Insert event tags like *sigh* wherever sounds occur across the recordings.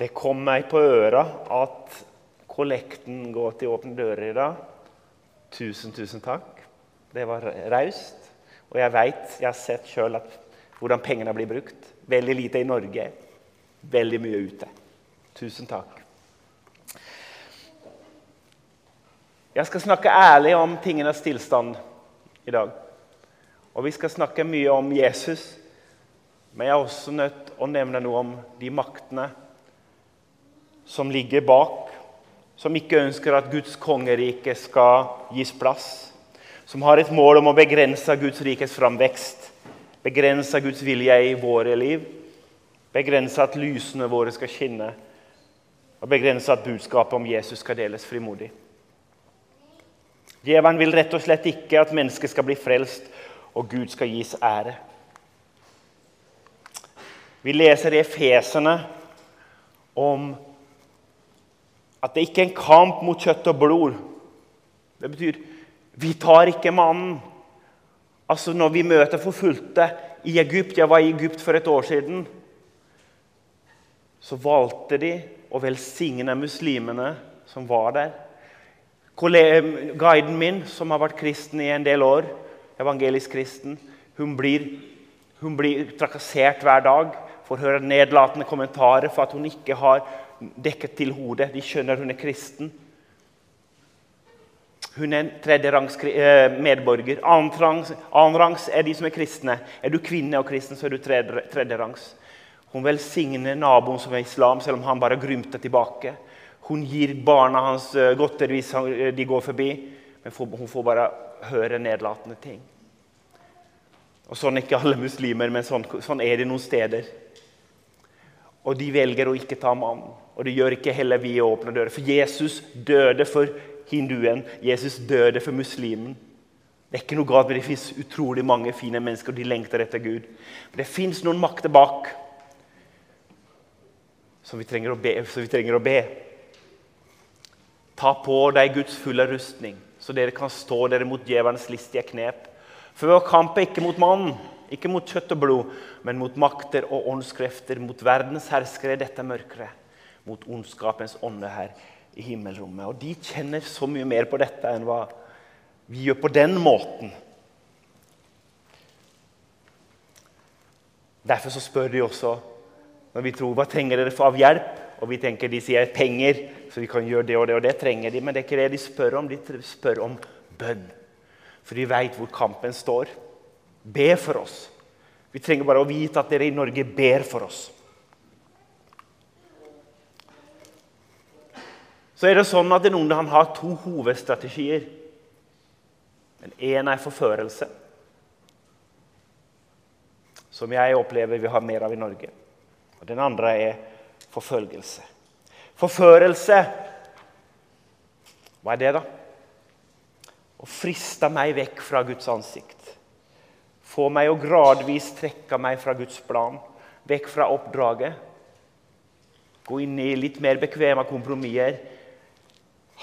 Det kom meg på øra at kollekten går til Åpne dører i dag. Tusen, tusen takk. Det var raust. Og jeg veit, jeg har sett sjøl hvordan pengene blir brukt. Veldig lite i Norge, veldig mye ute. Tusen takk. Jeg skal snakke ærlig om tingenes tilstand i dag. Og vi skal snakke mye om Jesus. Men jeg er også nødt å nevne noe om de maktene som ligger bak, som ikke ønsker at Guds kongerike skal gis plass, som har et mål om å begrense Guds rikes framvekst, begrense Guds vilje i våre liv, begrense at lysene våre skal skinne, og begrense at budskapet om Jesus skal deles frimodig. Djevelen vil rett og slett ikke at mennesket skal bli frelst og Gud skal gis ære. Vi leser i Efesene om at det ikke er en kamp mot kjøtt og blod. Det betyr vi tar ikke mannen. Altså Når vi møter forfulgte i Egypt Jeg var i Egypt for et år siden. Så valgte de å velsigne muslimene som var der. Guiden min, som har vært kristen i en del år, evangelisk kristen, hun blir, hun blir trakassert hver dag. Får høre nedlatende kommentarer for at hun ikke har dekket til hodet. De skjønner hun er kristen. Hun er en tredjerangs eh, medborger. Annenrangs er de som er kristne. Er du kvinne og kristen, så er du tredjerangs. Hun velsigner naboen som er islam, selv om han bare grymter tilbake. Hun gir barna hans eh, godteri hvis eh, de går forbi, men hun får bare høre nedlatende ting. Og Sånn er ikke alle muslimer, men sånn, sånn er det noen steder. Og de velger å ikke ta mannen. Og det gjør ikke heller vi å åpne dører. For Jesus døde for hinduen. Jesus døde for muslimen. Det er ikke noe galt, men det fins utrolig mange fine mennesker, og de lengter etter Gud. Men det fins noen makter bak som vi be. som vi trenger å be. Ta på deg Guds fulle rustning, så dere kan stå dere mot djevelens listige knep. For vår kamp er ikke mot mannen, ikke mot kjøtt og blod, men mot makter og åndskrefter, mot verdens herskere i dette mørket, mot ondskapens ånde her i himmelrommet. Og de kjenner så mye mer på dette enn hva vi gjør på den måten. Derfor så spør de også når vi tror hva trenger dere for av hjelp, og vi tenker de sier penger, så vi kan gjøre det og det, og det trenger de. Men det er ikke det de spør om. De spør om bønn. For de veit hvor kampen står. Be for oss. Vi trenger bare å vite at dere i Norge ber for oss. Så er det sånn at Den onde har to hovedstrategier. Den ene er forførelse, som jeg opplever vi har mer av i Norge. Og Den andre er forfølgelse. Forførelse Hva er det, da? Å friste meg vekk fra Guds ansikt. Få meg å gradvis trekke meg fra Guds plan, vekk fra oppdraget. Gå inn i litt mer bekvemme kompromisser.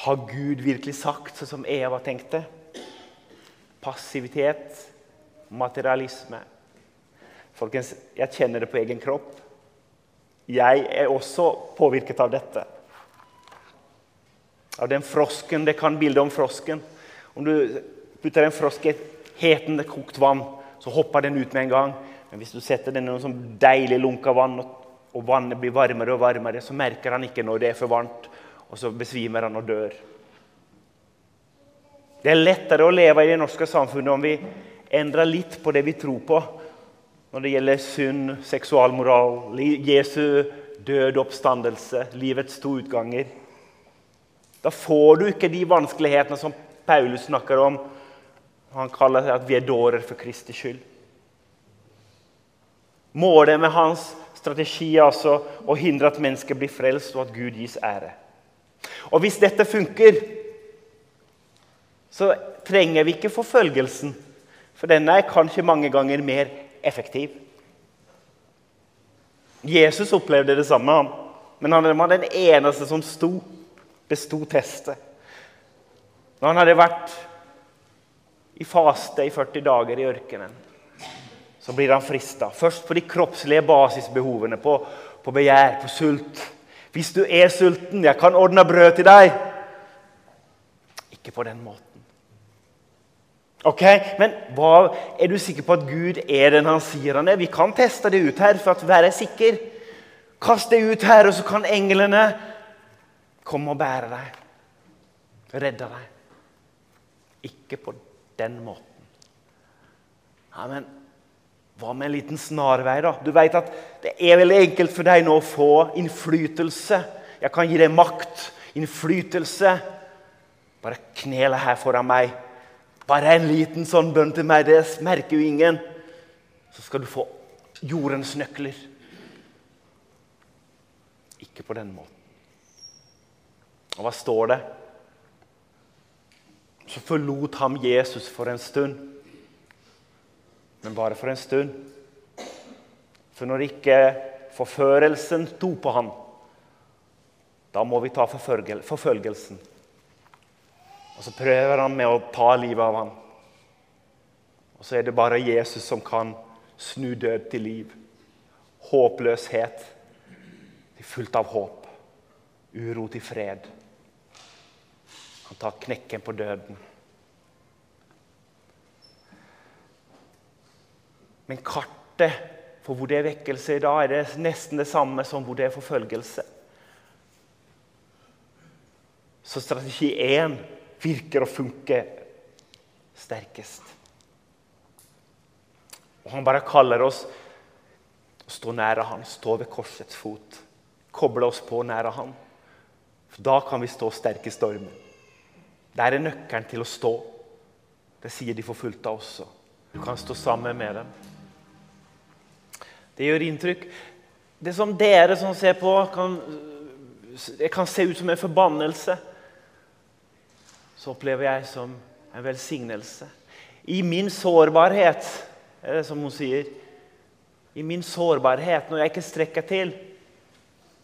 Har Gud virkelig sagt sånn som Eva tenkte? Passivitet, materialisme. Folkens, jeg kjenner det på egen kropp. Jeg er også påvirket av dette. Av den frosken. Det kan bilde om frosken. Om du putter en frosk i et hetende kokt vann, så hopper den ut med en gang. Men hvis du setter den i noe sånn deilig lunka vann, og vannet blir varmere og varmere, så merker han ikke når det er for varmt, og så besvimer han og dør. Det er lettere å leve i det norske samfunnet om vi endrer litt på det vi tror på, når det gjelder synd, seksualmoral, Jesu død oppstandelse, livets to utganger. Da får du ikke de vanskelighetene som Paulus snakker om. Han kaller det at vi er dårer for Kristi skyld. Målet med hans strategi er altså å hindre at mennesker blir frelst, og at Gud gis ære. Og Hvis dette funker, så trenger vi ikke forfølgelsen. For denne er kanskje mange ganger mer effektiv. Jesus opplevde det samme, men han var den eneste som sto, besto testet. Når han hadde vært i faste i 40 dager i ørkenen, så blir han frista. Først på de kroppslige basisbehovene, på, på begjær, på sult. Hvis du er sulten, jeg kan ordne brød til deg. Ikke på den måten. Ok, Men hva, er du sikker på at Gud er den han sier han er? Vi kan teste det ut her for å være sikker. Kast det ut her, og så kan englene komme og bære deg. Redde deg. Ikke på den måten. Ja, men hva med en liten snarvei, da? Du vet at Det er veldig enkelt for deg nå å få innflytelse. Jeg kan gi deg makt, innflytelse. Bare knele her foran meg. Bare en liten sånn bønn til meg, det merker jo ingen. Så skal du få jordens nøkler. Ikke på den måten. Og hva står det? Så forlot ham Jesus for en stund men bare for en stund. For når ikke forførelsen sto på ham, da må vi ta forfølgelsen. Og så prøver han med å ta livet av ham. Og så er det bare Jesus som kan snu død til liv. Håpløshet til fullt av håp. Uro til fred. Han tar knekken på døden. Men kartet for hvor det er vekkelse i dag, er det nesten det samme som hvor det er forfølgelse. Så strategi én virker å funke sterkest. Og Han bare kaller oss å stå nære Han, stå ved korsets fot. Koble oss på nære Han. For Da kan vi stå sterke i stormen. Der er nøkkelen til å stå. Det sier de forfulgte også. Du kan stå sammen med dem. Det gjør inntrykk. Det som dere som ser på, kan, kan se ut som en forbannelse. Så opplever jeg som en velsignelse. I min sårbarhet, er det som hun sier. I min sårbarhet, når jeg ikke strekker til,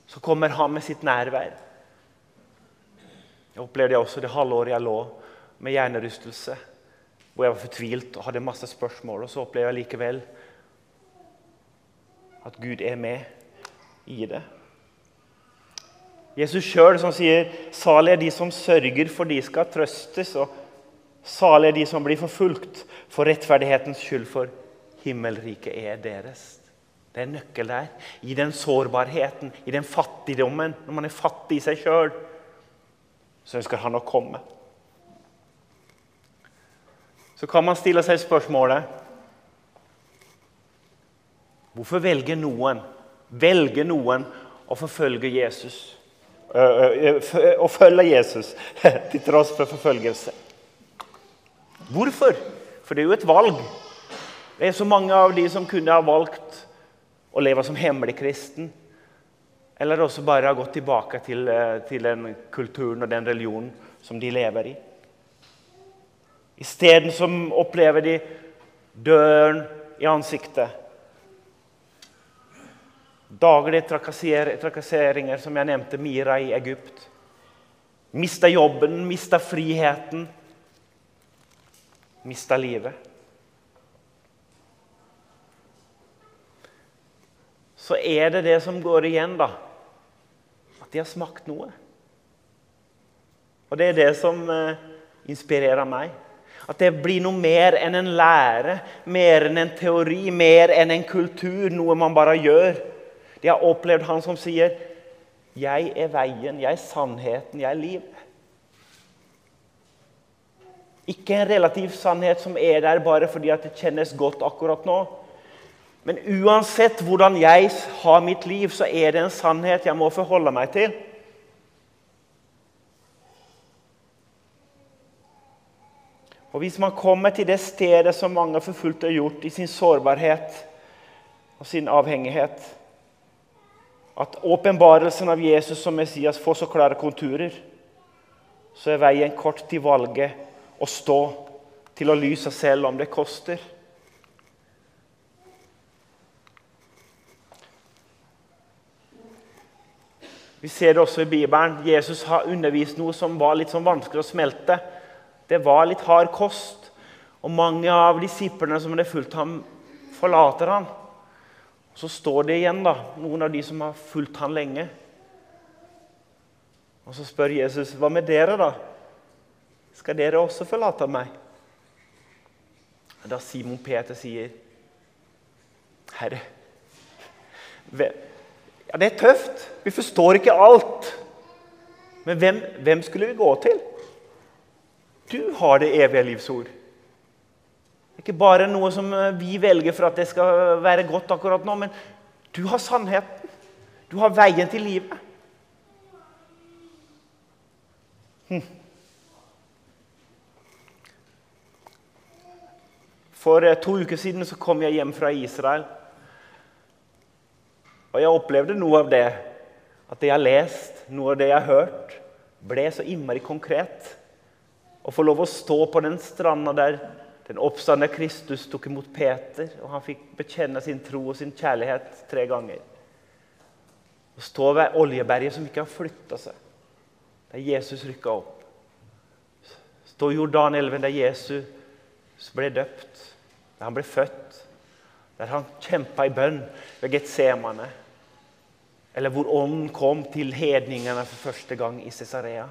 så kommer han med sitt nærvær. Jeg opplevde også det halvåret jeg lå med hjernerystelse, hvor jeg var fortvilt og hadde masse spørsmål. Og så opplever jeg likevel at Gud er med i det. Jesus sjøl sier salig er de som sørger, for de skal trøstes. Og salig er de som blir forfulgt for rettferdighetens skyld, for himmelriket er deres. Det er en nøkkel der. I den sårbarheten, i den fattigdommen, når man er fattig i seg sjøl, så ønsker han å komme. Så kan man stille seg spørsmålet Hvorfor velger noen, velger noen å forfølge Jesus? Å følge Jesus *laughs* til tross for forfølgelse. Hvorfor? For det er jo et valg. Det er så mange av de som kunne ha valgt å leve som hemmelig kristen. Eller også bare har gått tilbake til, til den kulturen og den religionen som de lever i. Isteden opplever de døren i ansiktet Daglige trakasseringer, som jeg nevnte, Mira i Egypt. Mista jobben, mista friheten, mista livet. Så er det det som går igjen, da. De har smakt noe. Og det er det som eh, inspirerer meg. At det blir noe mer enn en lære, mer enn en teori, mer enn en kultur. Noe man bare gjør. De har opplevd han som sier 'Jeg er veien, jeg er sannheten, jeg er livet'. Ikke en relativ sannhet som er der bare fordi det kjennes godt akkurat nå. Men uansett hvordan jeg har mitt liv, så er det en sannhet jeg må forholde meg til. Og Hvis man kommer til det stedet som mange forfulgte har gjort i sin sårbarhet og sin avhengighet, at åpenbarelsen av Jesus som Messias får så klare konturer, så er veien kort til valget å stå, til å lyse selv om det koster. Vi ser det også i Bibelen. Jesus har undervist noe som var litt sånn vanskelig å smelte. Det var litt hard kost. Og mange av disiplene som hadde fulgt ham, forlater ham. Så står det igjen da, noen av de som har fulgt ham lenge. Og så spør Jesus, 'Hva med dere, da? Skal dere også forlate meg?' Da Simon Peter sier, 'Herre' ja, Det er tøft. Vi forstår ikke alt. Men hvem, hvem skulle vi gå til? Du har det evige livsord. Det er ikke bare noe som vi velger for at det skal være godt akkurat nå, men du har sannheten. Du har veien til livet. Hm. For eh, to uker siden så kom jeg hjem fra Israel. Og jeg opplevde noe av det. At det jeg har lest, noe av det jeg har hørt, ble så innmari konkret. Å få lov å stå på den stranda der den oppstandende Kristus tok imot Peter, og han fikk bekjenne sin tro og sin kjærlighet tre ganger. Å stå ved Oljeberget som ikke har flytta seg, der Jesus rykka opp. Stå i Jordanelven, der Jesus ble døpt der han ble født, der han kjempa i bønn ved Getsemane. Eller hvor ånden kom til hedningene for første gang i Cesarea.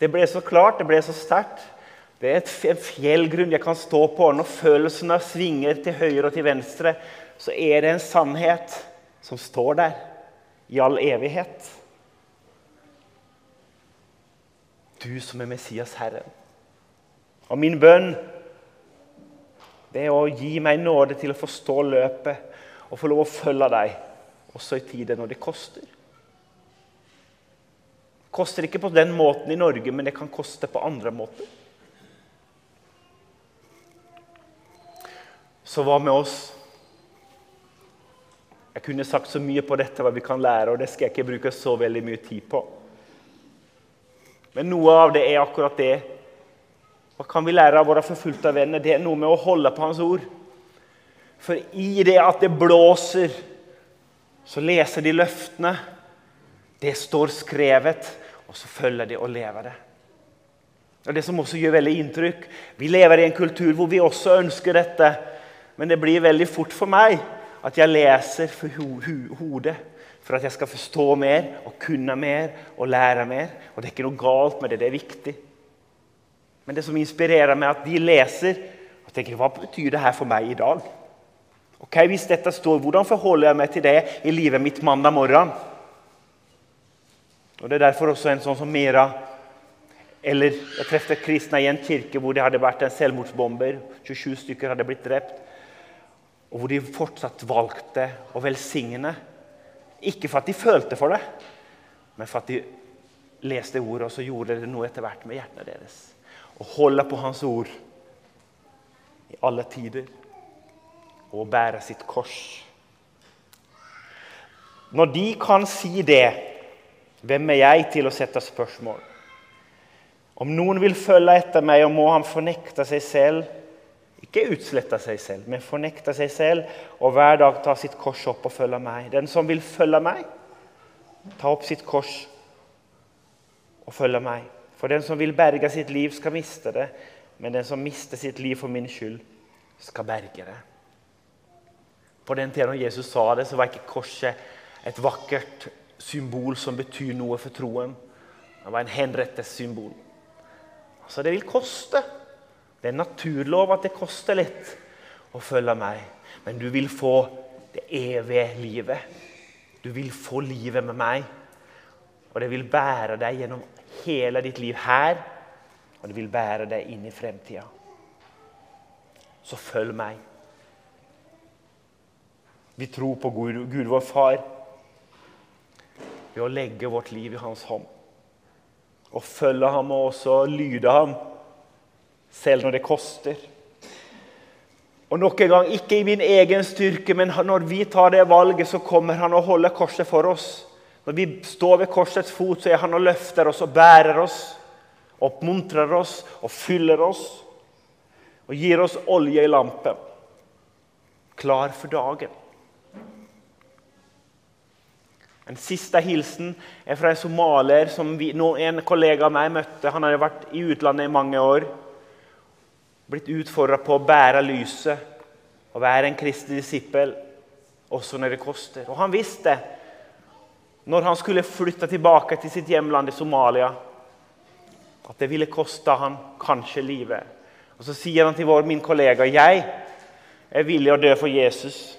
Det ble så klart, det ble så sterkt. Det er en fjellgrunn jeg kan stå på. Når følelsene svinger til høyre og til venstre, så er det en sannhet som står der i all evighet. Du som er Messias, Herren. Og min bønn det er å gi meg nåde til å forstå løpet og få lov å følge deg også i tider når det koster. Det koster ikke på den måten i Norge, men det kan koste på andre måter. Så hva med oss? Jeg kunne sagt så mye på dette hva vi kan lære, og det skal jeg ikke bruke så veldig mye tid på. Men noe av det er akkurat det hva kan vi lære av våre forfulgte venner? Det er noe med å holde på Hans ord. For i det at det blåser, så leser de løftene. Det står skrevet, og så følger de og lever det. Og Det som også gjør veldig inntrykk Vi lever i en kultur hvor vi også ønsker dette. Men det blir veldig fort for meg at jeg leser for ho ho hodet. For at jeg skal forstå mer og kunne mer og lære mer. Og det er ikke noe galt med det. Det er viktig. Men det som inspirerer meg, at de leser og tenker hva betyr det her for meg i dag? Ok, Hvis dette står, hvordan forholder jeg meg til det i livet mitt mandag morgen? Og Det er derfor også en sånn som Mira eller Jeg traff kristne i en kirke hvor det hadde vært en selvmordsbomber. 27 stykker hadde blitt drept. Og hvor de fortsatt valgte å velsigne. Ikke for at de følte for det, men for at de leste ordet, og så gjorde det noe etter hvert med hjertene deres og holde på Hans ord i alle tider og bære sitt kors. Når de kan si det, hvem er jeg til å sette spørsmål? Om noen vil følge etter meg, og må han fornekte seg selv Ikke utslette seg selv, men fornekte seg selv og hver dag ta sitt kors opp og følge meg. Den som vil følge meg, ta opp sitt kors og følge meg. For den som vil berge sitt liv, skal miste det. Men den som mister sitt liv for min skyld, skal berge det. På den tiden Jesus sa det, så var ikke korset et vakkert symbol som betyr noe for troen. Det var en henrettes. Altså, det vil koste. Det er en naturlov at det koster litt å følge meg. Men du vil få det evige livet. Du vil få livet med meg. Og det vil bære deg gjennom hele ditt liv her, og det vil bære deg inn i fremtida. Så følg meg. Vi tror på Gud, Gud vår Far ved å legge vårt liv i Hans hånd. Og følge ham og også lyde ham, selv når det koster. Og nok en gang, ikke i min egen styrke, men når vi tar det valget, så kommer han og holder korset for oss. Når vi står ved korsets fot, så er han og løfter oss og bærer oss, oppmuntrer oss og fyller oss. Og gir oss olje i lampen, klar for dagen. En siste hilsen er fra en somalier som vi, en kollega av meg møtte. Han hadde vært i utlandet i mange år. Blitt utfordra på å bære lyset og være en kristelig disippel også når det koster. Og han visste når han skulle flytte tilbake til sitt hjemland i Somalia, at det ville koste han kanskje livet. Og Så sier han til vår, min kollega jeg er villig å dø for Jesus.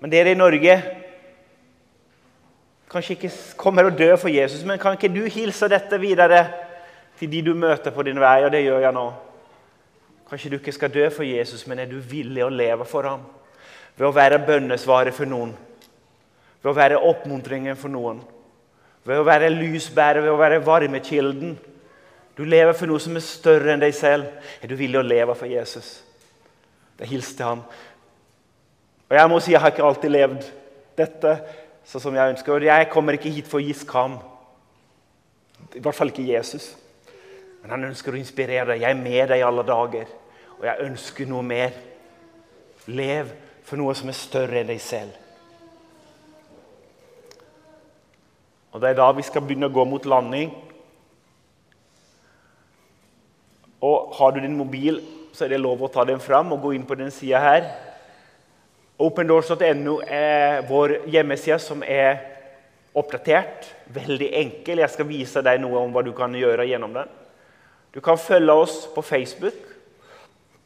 Men dere i Norge kanskje ikke kommer og dø for Jesus, men kan ikke du hilse dette videre til de du møter på din vei? Og det gjør jeg nå. Kanskje du ikke skal dø for Jesus, men er du villig å leve for ham? Ved å være bønnesvaret for noen, ved å være oppmuntringen for noen, ved å være lysbærer, ved å være varmekilden. Du lever for noe som er større enn deg selv. Er du villig å leve for Jesus? Da hilste han. Og Jeg må si jeg har ikke alltid levd dette sånn som jeg ønsker. Jeg kommer ikke hit for å gi skam. I hvert fall ikke Jesus. Men han ønsker å inspirere deg. Jeg er med deg i alle dager. Og jeg ønsker noe mer. Lev for noe som er større enn deg selv. Og Det er da vi skal begynne å gå mot landing. Og Har du din mobil, så er det lov å ta den fram og gå inn på den sida her. Opendoors.no er vår hjemmeside som er oppdatert. Veldig enkel. Jeg skal vise deg noe om hva du kan gjøre gjennom den. Du kan følge oss på Facebook.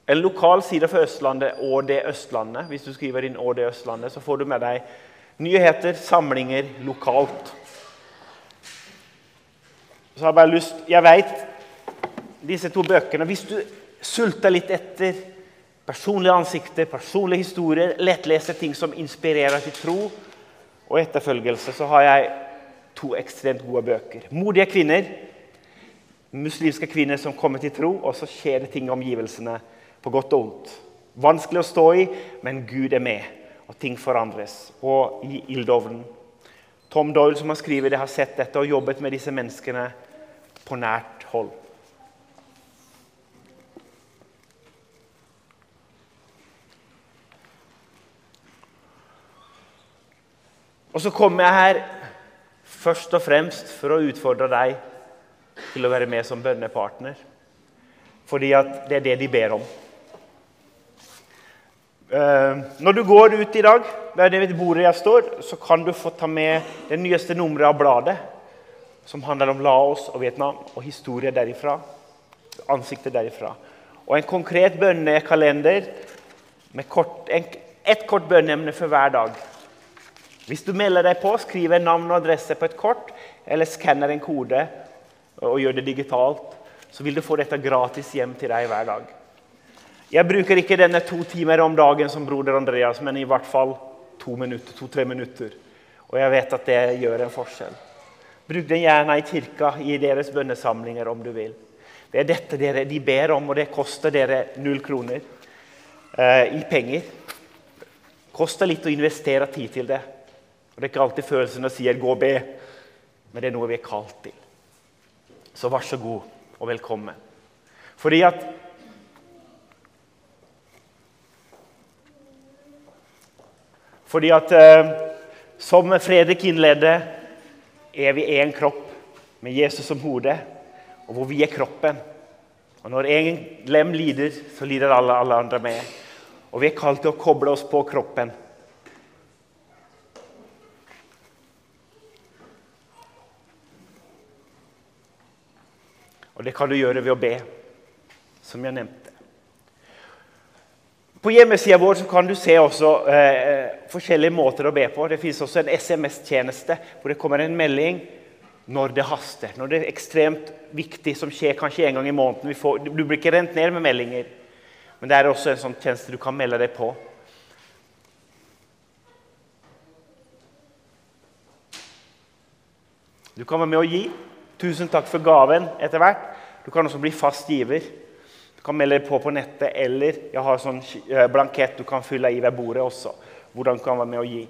En lokal side for Østlandet og det Østlandet. Hvis du skriver inn og det Østlandet, så får du med deg nyheter, samlinger lokalt. Så har Jeg bare lyst, jeg vet disse to bøkene Hvis du sulter litt etter personlige ansikter, personlige historier, lettleste ting som inspirerer til tro og etterfølgelse, så har jeg to ekstremt gode bøker. 'Modige kvinner'. Muslimske kvinner som kommer til tro, og så skjer det ting i omgivelsene på godt og vondt. Vanskelig å stå i, men Gud er med, og ting forandres. Og i ildovnen. Tom Doyle, som har skrevet det, har sett dette og jobbet med disse menneskene på nært hold. Og så kommer jeg her først og fremst for å utfordre deg til å være med som bønnepartner. Fordi at det er det de ber om. Uh, når du går ut i dag, der det bordet jeg står, så kan du få ta med det nyeste nummeret av bladet, som handler om Laos og Vietnam, og historie derifra. Ansiktet derifra. Og en konkret bønnekalender med kort, en, ett kort bønneemne for hver dag. Hvis du melder deg på, skriver navn og adresse på et kort, eller skanner en kode og gjør det digitalt, så vil du få dette gratis hjem til deg hver dag. Jeg bruker ikke denne to timer om dagen som broder Andreas, men i hvert fall to-tre minutter, to, minutter. Og jeg vet at det gjør en forskjell. Bruk den gjerne i kirka, i deres bønnesamlinger om du vil. Det er dette dere, de ber om, og det koster dere null kroner eh, i penger. Koster litt å investere tid til det. Og Det er ikke alltid følelsene sier 'gå og be', men det er noe vi er kalt til. Så vær så god og velkommen. Fordi at Fordi at eh, som Fredrik innledde, er vi én kropp med Jesus som hode, og hvor vi er kroppen. Og Når en lem lider, så lider alle, alle andre med. Og vi er kalt til å koble oss på kroppen. Det kan du gjøre ved å be, som jeg nevnte. På hjemmesida vår kan du se også eh, forskjellige måter å be på. Det fins også en SMS-tjeneste hvor det kommer en melding når det haster. Når det er ekstremt viktig, som skjer kanskje en gang i måneden. Får, du blir ikke rent ned med meldinger. Men det er også en sånn tjeneste du kan melde deg på. Du kan være med å gi. Tusen takk for gaven etter hvert. Du kan også bli fast giver. Du kan melde deg på på nettet, eller jeg har sånn eh, blankett du kan fylle i ved bordet også. Hvordan du kan være med å gi.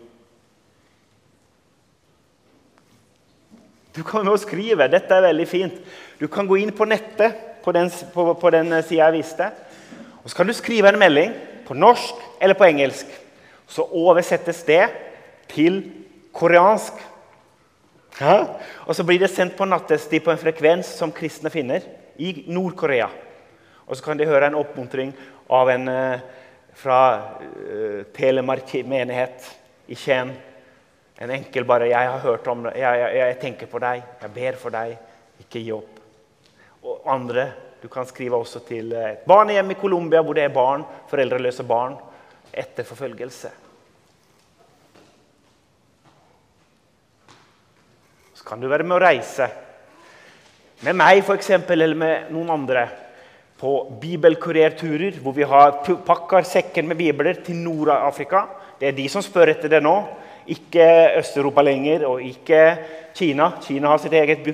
Du kan å skrive. Dette er veldig fint. Du kan gå inn på nettet på den, på, på den sida jeg viste. Og så kan du skrive en melding på norsk eller på engelsk. Så oversettes det til koreansk. Ja? Og så blir det sendt på nattestid på en frekvens som kristne finner i Nord-Korea. Og så kan de høre en oppmuntring av en uh, fra uh, Telemark menighet i Skien En enkel bare 'Jeg har hørt om det. Jeg, jeg, jeg tenker på deg. Jeg ber for deg. Ikke gi opp.' Og andre du kan skrive også til et barnehjem i Colombia hvor det er barn, foreldreløse barn etter forfølgelse. Så kan du være med å reise med meg for eksempel, eller med noen andre på bibelkurerturer, hvor vi har pakker sekken med bibler til Nord-Afrika. Det er de som spør etter det nå. Ikke Øst-Europa lenger, og ikke Kina. Kina har sitt eget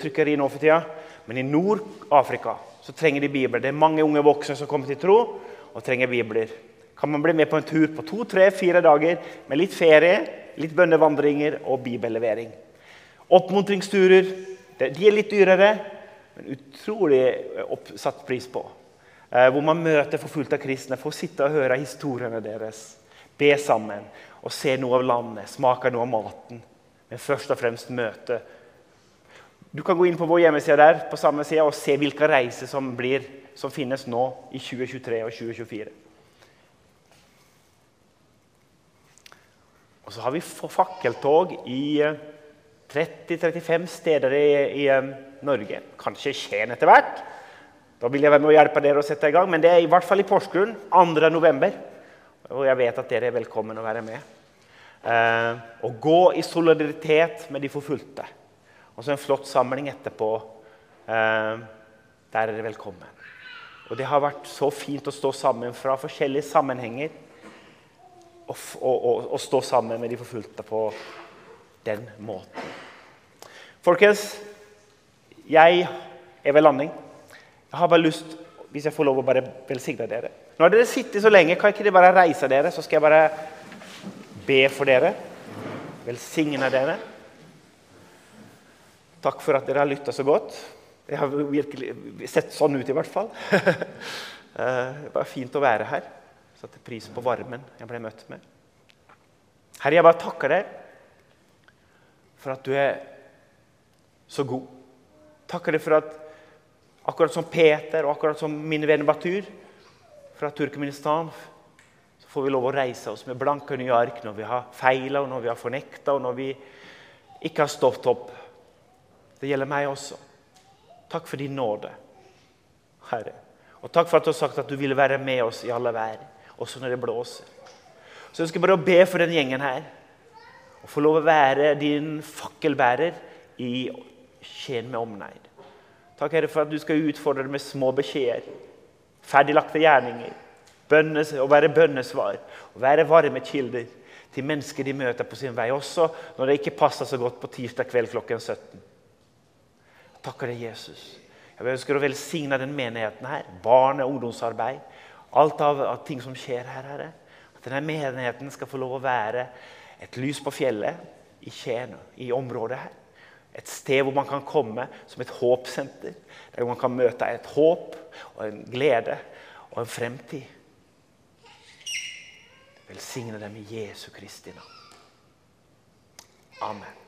trykkeri nå for tida. Men i Nord-Afrika så trenger de bibler. Det er mange unge voksne som kommer til tro og trenger bibler. Kan man bli med på en tur på to, tre, fire dager med litt ferie, litt bønnevandringer og bibellevering. Oppmuntringsturer. De er litt dyrere, men utrolig oppsatt pris på. Eh, hvor man møter forfulgte kristne, får sitte og høre historiene deres. Be sammen og se noe av landet, smake noe av maten. Men først og fremst møte. Du kan gå inn på vår hjemmeside der på samme side og se hvilke reiser som, blir, som finnes nå i 2023 og 2024. Og så har vi fakkeltog i eh, 30-35 steder i, i Norge. Kanskje Skien etter hvert. Da vil jeg være med å hjelpe dere å sette i gang. Men det er i hvert fall i Porsgrunn 2.11. Og jeg vet at dere er velkommen å være med. Eh, og gå i solidaritet med de forfulgte. Og så en flott samling etterpå. Eh, der er dere velkommen. Og det har vært så fint å stå sammen fra forskjellige sammenhenger. Og, og, og, og stå sammen med de forfulgte på den måten. Folkens, jeg er ved landing. Jeg har bare lyst, hvis jeg får lov å bare velsigne dere Når dere sitter så lenge, kan ikke dere bare reise dere? Så skal jeg bare be for dere. Velsigne dere. Takk for at dere har lytta så godt. Det har virkelig sett sånn ut, i hvert fall. *laughs* Eh, det var fint å være her. Satte pris på varmen jeg ble møtt med. Herre, jeg bare takker deg for at du er så god. Takker deg for at akkurat som Peter og akkurat som min venn Batur fra Turkmenistan, så får vi lov å reise oss med blanke nye ark når vi har feila, og når vi har fornekta, og når vi ikke har stått opp. Det gjelder meg også. Takk for din nåde, Herre. Og takk for at du har sagt at du ville være med oss i alle vær, også når det blåser. Så jeg ønsker bare be for den gjengen her og få lov å være din fakkelbærer i Skien med omneid. Takk Herre, for at du skal utfordre med små beskjeder, ferdiglagte gjerninger, bønnes, å være bønnesvar, å være varme kilder til mennesker de møter på sin vei, også når det ikke passer så godt på tirsdag kveld klokken 17. Takker deg, Jesus. Jeg ønsker å velsigne den menigheten her. Barne- og ungdomsarbeid. Alt av, av ting som skjer her. Herre. At denne menigheten skal få lov å være et lys på fjellet i Skien, i området her. Et sted hvor man kan komme som et håpsenter. Der man kan møte et håp og en glede og en fremtid. Velsigne dem i Jesu Kristi navn. Amen.